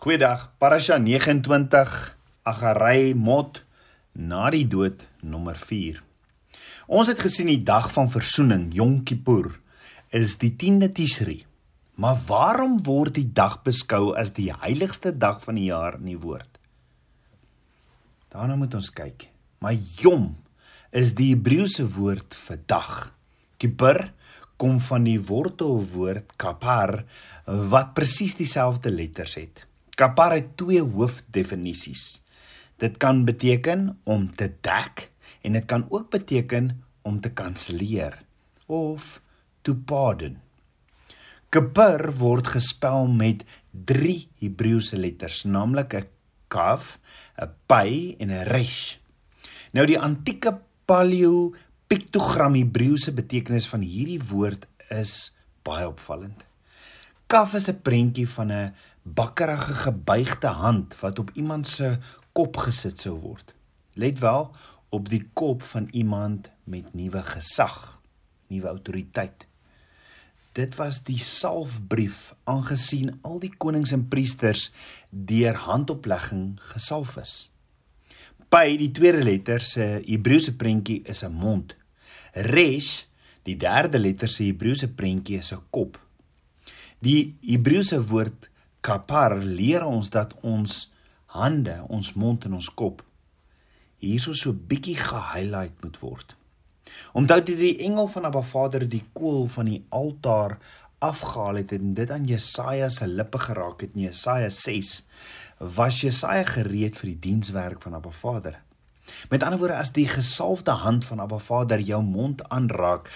Goeiedag. Parasha 29 Agarei Mot na die dood nommer 4. Ons het gesien die dag van versoening, Yom Kippur, is die 10de Tishri. Maar waarom word die dag beskou as die heiligste dag van die jaar in die woord? Daarna moet ons kyk. Maar Yom is die Hebreëse woord vir dag. Kippur kom van die wortelwoord kapar wat presies dieselfde letters het. Kapar het twee hoofdefinisies. Dit kan beteken om te dek en dit kan ook beteken om te kanselleer of to pardon. Kapar word gespel met 3 Hebreëse letters, naamlik 'n kaf, 'n pai en 'n resh. Nou die antieke paleo piktogram Hebreëse betekenis van hierdie woord is baie opvallend. Kaf is 'n prentjie van 'n bakkerige gebuigde hand wat op iemand se kop gesit sou word. Let wel op die kop van iemand met nuwe gesag, nuwe autoriteit. Dit was die salfbrief aangesien al die konings en priesters deur handoplegging gesalf is. By die tweede letter se Hebreëse prentjie is 'n mond. Resh, die derde letter se Hebreëse prentjie is 'n kop. Die Hebreëse woord kapar leer ons dat ons hande, ons mond en ons kop hierso so bietjie gehighlight moet word. Onthou dit die engel van Abba Vader die kool van die altaar afgehaal het en dit aan Jesaja se lippe geraak het in Jesaja 6 was Jesaja gereed vir die dienswerk van Abba Vader. Met ander woorde as die gesalfde hand van Abba Vader jou mond aanraak,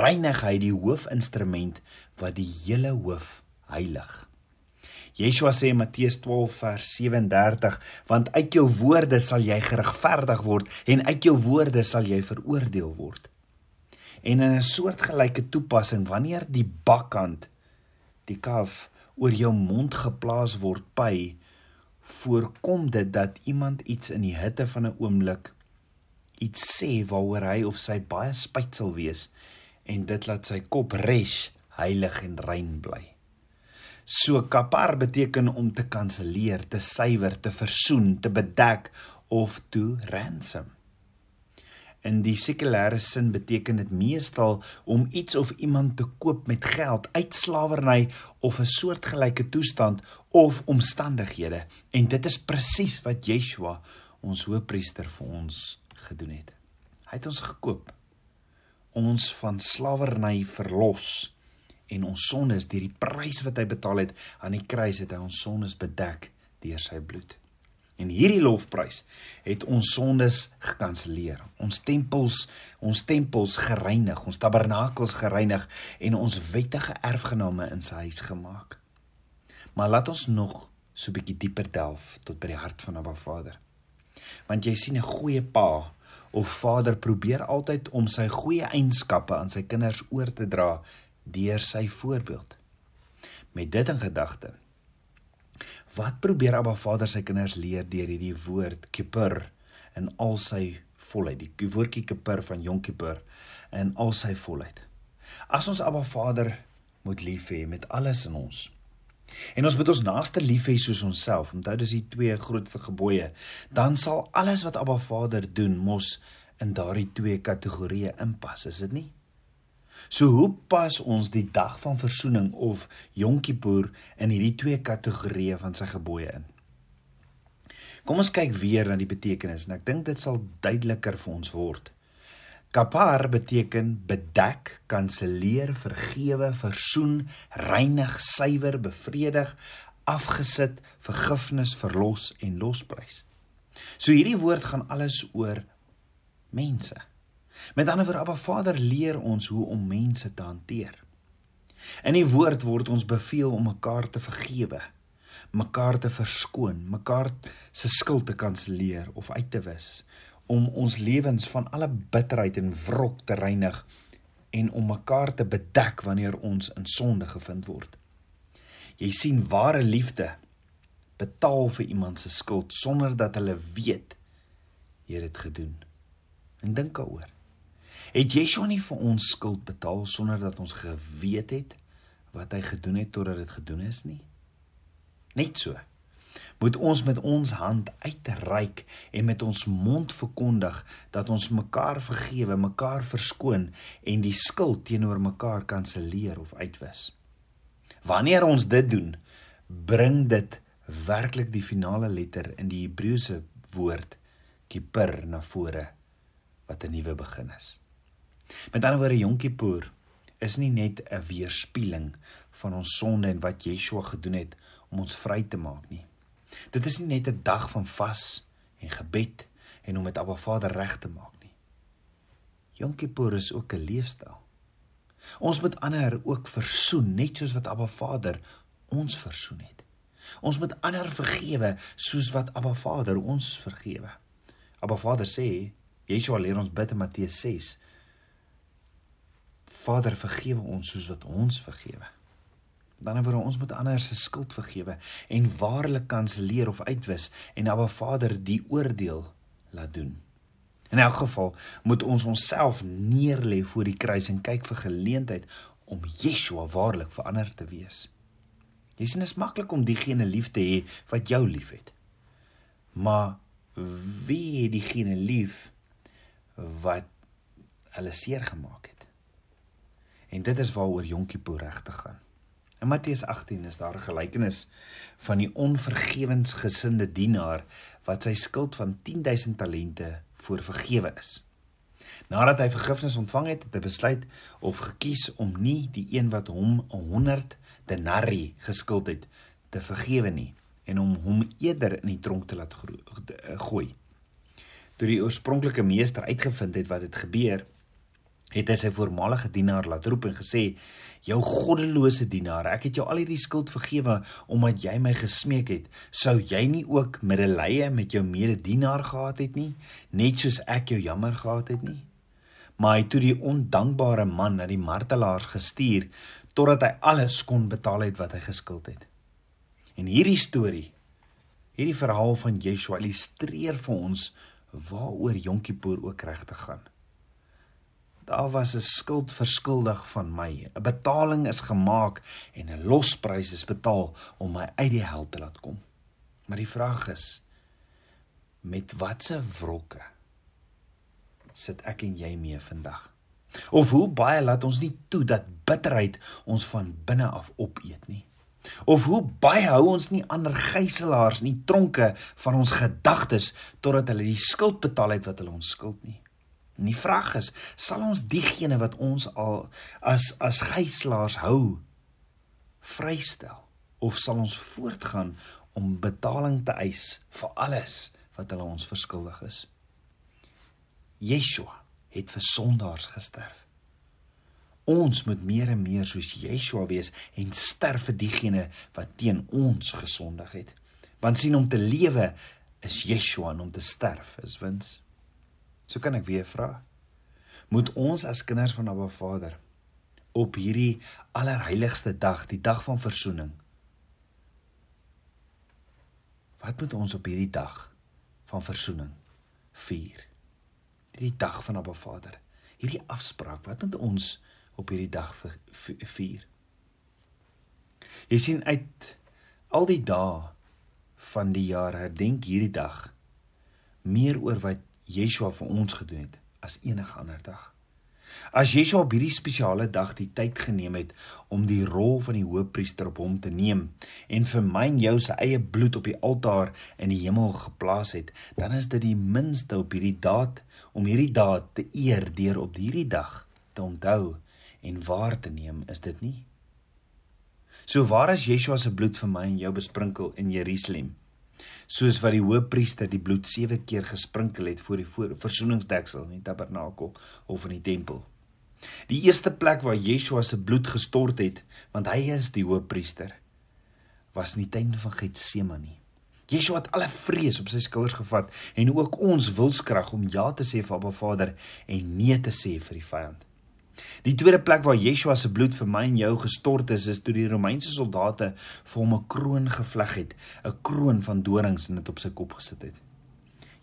reinig hy die hoofinstrument wat die hele hoof heilig. Yeshua sê in Matteus 12 vers 37, want uit jou woorde sal jy geregverdig word en uit jou woorde sal jy veroordeel word. En in 'n soortgelyke toepassing, wanneer die bakkant die kaf oor jou mond geplaas word by voorkom dit dat iemand iets in die hitte van 'n oomblik iets sê waaroor hy of sy baie spyt sal wees en dit laat sy kop res heilig en rein bly. So kapar beteken om te kanselleer, te suiwer, te versoen, te bedek of to ransom. In die sekulêre sin beteken dit meestal om iets of iemand te koop met geld uit slawerny of 'n soortgelyke toestand of omstandighede. En dit is presies wat Yeshua, ons hoëpriester vir ons gedoen het. Hy het ons gekoop. Ons van slawerny verlos en ons sondes deur die prys wat hy betaal het aan die kruis het hy ons sondes bedek deur sy bloed. En hierdie lofprys het ons sondes gekanselleer. Ons tempels, ons tempels gereinig, ons tabernakels gereinig en ons wettige erfgename in sy huis gemaak. Maar laat ons nog so 'n bietjie dieper delf tot by die hart van Abba Vader. Want jy sien 'n goeie pa of vader probeer altyd om sy goeie eienskappe aan sy kinders oor te dra deur sy voorbeeld. Met dit in gedagte. Wat probeer Abba Vader sy kinders leer deur hierdie woord Kippur in al sy volheid, die woordjie Kippur van Yom Kippur in al sy volheid. As ons Abba Vader moet lief hê met alles in ons. En ons moet ons naaste lief hê soos onsself. Onthou dis die twee grootste gebooie. Dan sal alles wat Abba Vader doen mos in daardie twee kategorieë inpas, is dit nie? So hoe pas ons die dag van versoening of Yom Kippur in hierdie twee kategorieë van sy gebooie in? Kom ons kyk weer na die betekenis en ek dink dit sal duideliker vir ons word. Kapar beteken bedek, kanselleer, vergewe, versoen, reinig, suiwer, bevredig, afgesit, vergifnis, verlos en losprys. So hierdie woord gaan alles oor mense. Met ander woorde, Abba Vader leer ons hoe om mense te hanteer. In die woord word ons beveel om mekaar te vergewe, mekaar te verskoon, mekaar se skuld te kanselleer of uit te wis, om ons lewens van alle bitterheid en wrok te reinig en om mekaar te bedek wanneer ons in sonde gevind word. Jy sien ware liefde betaal vir iemand se skuld sonder dat hulle weet jy het dit gedoen. En dink daaroor. Het Yeshua nie vir ons skuld betaal sonder dat ons geweet het wat hy gedoen het totdat dit gedoen is nie? Net so. moet ons met ons hand uitreik en met ons mond verkondig dat ons mekaar vergewe, mekaar verskoon en die skuld teenoor mekaar kanselleer of uitwis. Wanneer ons dit doen, bring dit werklik die finale letter in die Hebreëse woord kippur na vore wat 'n nuwe begin is. Met ander woorde Yom Kippur is nie net 'n weerspieëling van ons sonde en wat Yeshua gedoen het om ons vry te maak nie. Dit is nie net 'n dag van vas en gebed en om met Abba Vader reg te maak nie. Yom Kippur is ook 'n leefstyl. Ons moet ander ook versoen net soos wat Abba Vader ons versoen het. Ons moet ander vergewe soos wat Abba Vader ons vergewe. Abba Vader sê, Yeshua leer ons bid in Matteus 6. Vader vergewe ons soos wat ons vergewe dan word ons moet ander se skuld vergewe en waarlik kanselleer of uitwis en Abba Vader die oordeel laat doen. In elk geval moet ons onsself neerlê voor die kruis en kyk vir geleentheid om Yeshua waarlik verander te wees. Jy sien dit is maklik om diegene lief te hê wat jou liefhet. Maar wie het diegene lief wat hulle seer gemaak het? En dit is waaroor Jonkie regtig gaan. In Matteus 18 is daar 'n gelykenis van die onvergewensgesinde dienaar wat sy skuld van 10000 talente voor vergewe is. Nadat hy vergifnis ontvang het, het hy besluit of gekies om nie die een wat hom 100 denarii geskuld het te vergewe nie en om hom eerder in die tronk te laat gooi. Toe die oorspronklike meester uitgevind het wat het gebeur, het hy sy voormalige dienaar laat roep en gesê: "Jou goddelose dienaar, ek het jou al hierdie skuld vergewe omdat jy my gesmeek het. Sou jy nie ook medelee met jou mededienaar gehad het nie, net soos ek jou jammer gehad het nie?" Maar hy het toe die ondankbare man na die martelaars gestuur totdat hy alles kon betaal het wat hy geskuld het. En hierdie storie, hierdie verhaal van Yeshua illustreer vir ons waaroor Yom Kippur ook regtig gaan. Daar was 'n skuld verskuldig van my. 'n Betaling is gemaak en 'n losprys is betaal om my uit die hel te laat kom. Maar die vraag is met watse wrokke sit ek en jy mee vandag? Of hoe baie laat ons nie toe dat bitterheid ons van binne af opeet nie? Of hoe baie hou ons nie ander gijslaers nie tronke van ons gedagtes totdat hulle die skuld betaal het wat hulle ons skuld nie? En die vraag is, sal ons diegene wat ons al as as gijslaers hou vrystel of sal ons voortgaan om betaling te eis vir alles wat hulle ons verskuldig is? Yeshua het vir sondaars gesterf. Ons moet meer en meer soos Yeshua wees en sterf vir diegene wat teen ons gesondig het. Want sien om te lewe is Yeshua en om te sterf is wins. So kan ek weer vra. Moet ons as kinders van Abba Vader op hierdie allerheiligste dag, die dag van verzoening. Wat moet ons op hierdie dag van verzoening vier? Hierdie dag van Abba Vader, hierdie afspraak, wat moet ons op hierdie dag vier? Jy sien uit al die dae van die jaar herdenk hierdie dag meer oor wat Yeshua vir ons gedoen het as enige ander dag. As Yeshua op hierdie spesiale dag die tyd geneem het om die rol van die hoëpriester op hom te neem en vir my en jou se eie bloed op die altaar in die hemel geplaas het, dan is dit die minste op hierdie daad om hierdie daad te eer deur op hierdie dag te onthou en waar te neem, is dit nie? So waar is Yeshua se bloed vir my en jou besprinkel in Jerusalem? soos wat die hoëpriester die bloed 7 keer gesprinkel het voor die versoeningsdeksel in die tabernakel of in die tempel. Die eerste plek waar Yeshua se bloed gestort het, want hy is die hoëpriester, was in die tuin van Getsemane. Yeshua het alle vrees op sy skouers gevat en ook ons wilskrag om ja te sê vir Abba Vader en nee te sê vir die vyand. Die tweede plek waar Yeshua se bloed vir my en jou gestort is, is toe die Romeinse soldate vir hom 'n kroon gevleg het, 'n kroon van dorings en dit op sy kop gesit het.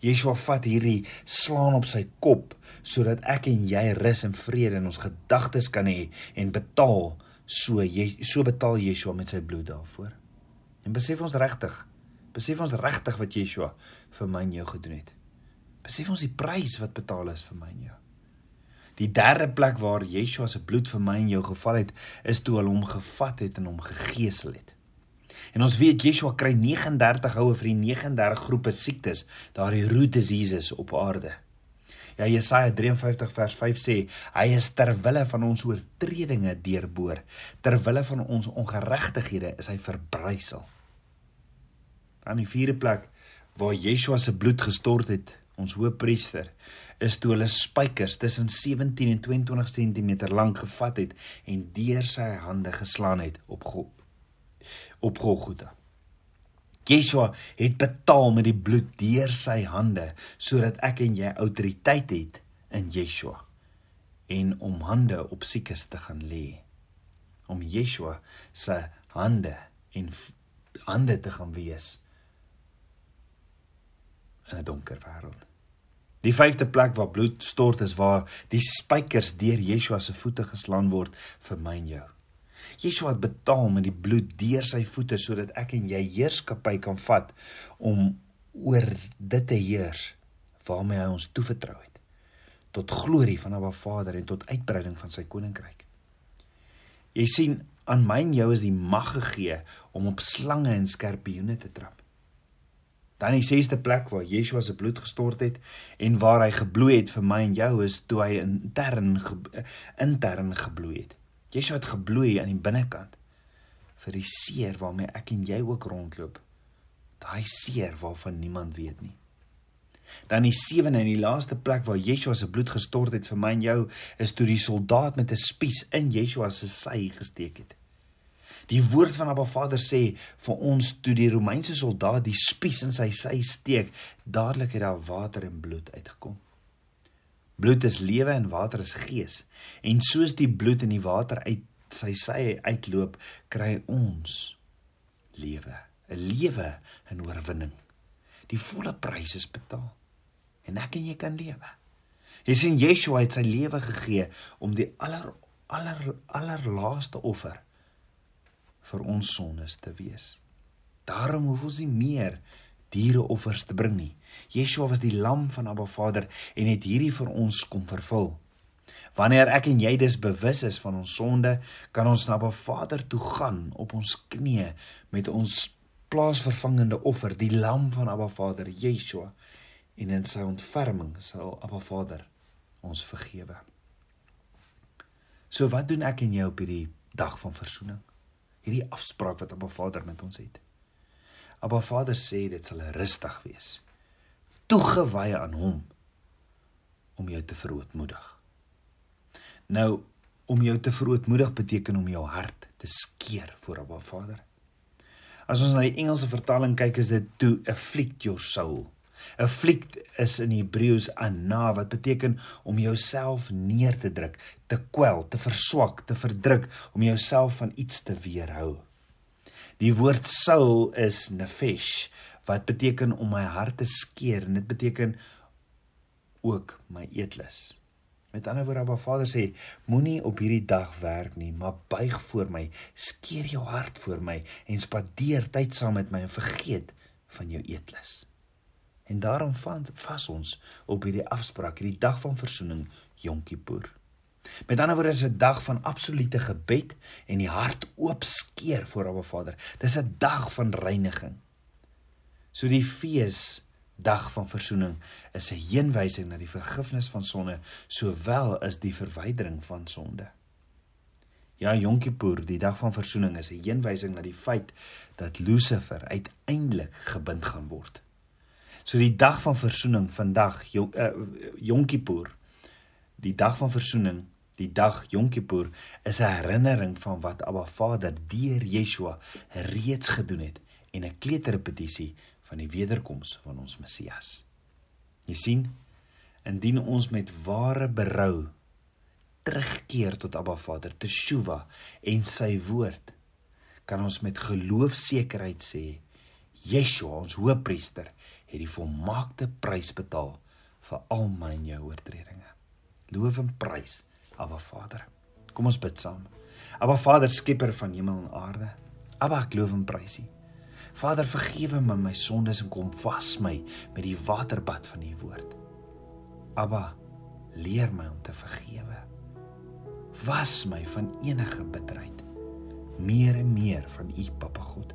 Yeshua vat hierdie slaan op sy kop sodat ek en jy rus en vrede in ons gedagtes kan hê en betaal so jy so betaal Yeshua met sy bloed daarvoor. En besef ons regtig Besef ons regtig wat Yeshua vir my en jou gedoen het? Besef ons die prys wat betaal is vir my en jou? Die derde plek waar Yeshua se bloed vir my en jou geval het, is toe hulle hom gevat het en hom gegeesel het. En ons weet Yeshua kry 39 houe vir die 39 groepe siektes, daardie root diseases op aarde. Ja Jesaja 53 vers 5 sê hy is ter wille van ons oortredinge deurboor ter wille van ons ongeregtighede is hy verbrysel. Dan die vierde plek waar Yeshua se bloed gestort het, ons hoëpriester, is toe hulle spykers tussen 17 en 22 cm lank gevat het en deur sy hande geslaan het op God op Golgotha. Yeshua het betaal met die bloed deur sy hande sodat ek en jy autoriteit het in Yeshua en om hande op siekes te gaan lê. Om Yeshua se hande en hande te gaan wees in 'n donker wêreld. Die vyfde plek waar bloed stort is waar die spykers deur Yeshua se voete geslaan word vir my en jou. Yeshua het betaal met die bloed deur sy voete sodat ek en jy heerskappy kan vat om oor dit te heers waarmee hy ons toevertrou het tot glorie van Abba Vader en tot uitbreiding van sy koninkryk. Jy sien, aan my en jou is die mag gegee om op slange en skorpioene te trap. Dan die sesde plek waar Yeshua se bloed gestort het en waar hy gebloei het vir my en jou is toe hy intern intern gebloei het. Yeshua het gebloei aan die binnekant vir die seer waarmee ek en jy ook rondloop. Daai seer waarvan niemand weet nie. Dan die sewende en die laaste plek waar Yeshua se bloed gestort het vir my en jou is toe die soldaat met 'n spies in Yeshua se sy gesteek het. Die woord van Abba Vader sê vir ons toe die Romeinse soldaat die spies in sy sy steek, dadelik het daar water en bloed uitgekom. Bloed is lewe en water is gees. En soos die bloed in die water uit sy sy uitloop, kry ons lewe, 'n lewe in oorwinning. Die volle prys is betaal. En ek en jy kan lewe. Jy sien Yeshua het sy lewe gegee om die aller aller allerlaaste offer vir ons sondes te wees. Daarom hoef ons nie meer diereoffers te bring nie. Yeshua was die lam van Abba Vader en het hierdie vir ons kom vervul. Wanneer ek en jy dus bewus is van ons sonde, kan ons na Abba Vader toe gaan op ons knieë met ons plaasvervangende offer, die lam van Abba Vader, Yeshua, en in sy ontferming sal Abba Vader ons vergewe. So wat doen ek en jy op hierdie dag van verzoening? Hierdie afspraak wat Abba Vader met ons het. Abba Vader sê dit sal rustig wees. Toegewy aan hom om jou te verootmoedig. Nou om jou te verootmoedig beteken om jou hart te skeer voor Abba Vader. As ons na die Engelse vertaling kyk is dit to afflict your soul. Afflict is in Hebreëus ana wat beteken om jouself neer te druk, te kwel, te verswak, te verdruk, om jouself van iets te weerhou. Die woord soul is nefesh wat beteken om my hart te skeer en dit beteken ook my eetlus. Met ander woorde, Abba Vader sê, moenie op hierdie dag werk nie, maar buig voor my, skeer jou hart voor my en spandeer tyd saam met my en vergeet van jou eetlus. En daarom vas ons op hierdie afspraak, hierdie dag van verzoening, Yom Kippur. Met ander woorde is 'n dag van absolute gebed en die hart oop skeer voor Abba Vader. Dis 'n dag van reiniging. So die fees dag van verzoening is 'n heenwysing na die vergifnis van sonde sowel as die verwydering van sonde. Ja, Yom Kippur, die dag van verzoening is 'n heenwysing na die feit dat Lucifer uiteindelik gebind gaan word. So die dag van verzoening vandag, Yom uh, Kippur, die dag van verzoening Die dag Yom Kippur is 'n herinnering van wat Abba Vader deur Yeshua reeds gedoen het en 'n kleuterrepetisie van die wederkoms van ons Messias. Jy sien, indien ons met ware berou terugkeer tot Abba Vader, te Shuva en sy woord, kan ons met geloofsekerheid sê Yeshua, ons hoëpriester, het die volmaakte prys betaal vir al my en jou oortredinge. Loof en prys Abba Vader. Kom ons bid saam. Abba Vader, skepper van hemel en aarde. Abba, ek loof en prys U. Vader, vergewe my my sondes en kom was my met die waterbad van u woord. Abba, leer my om te vergewe. Was my van enige bitterheid. Meer en meer van u, Papa God.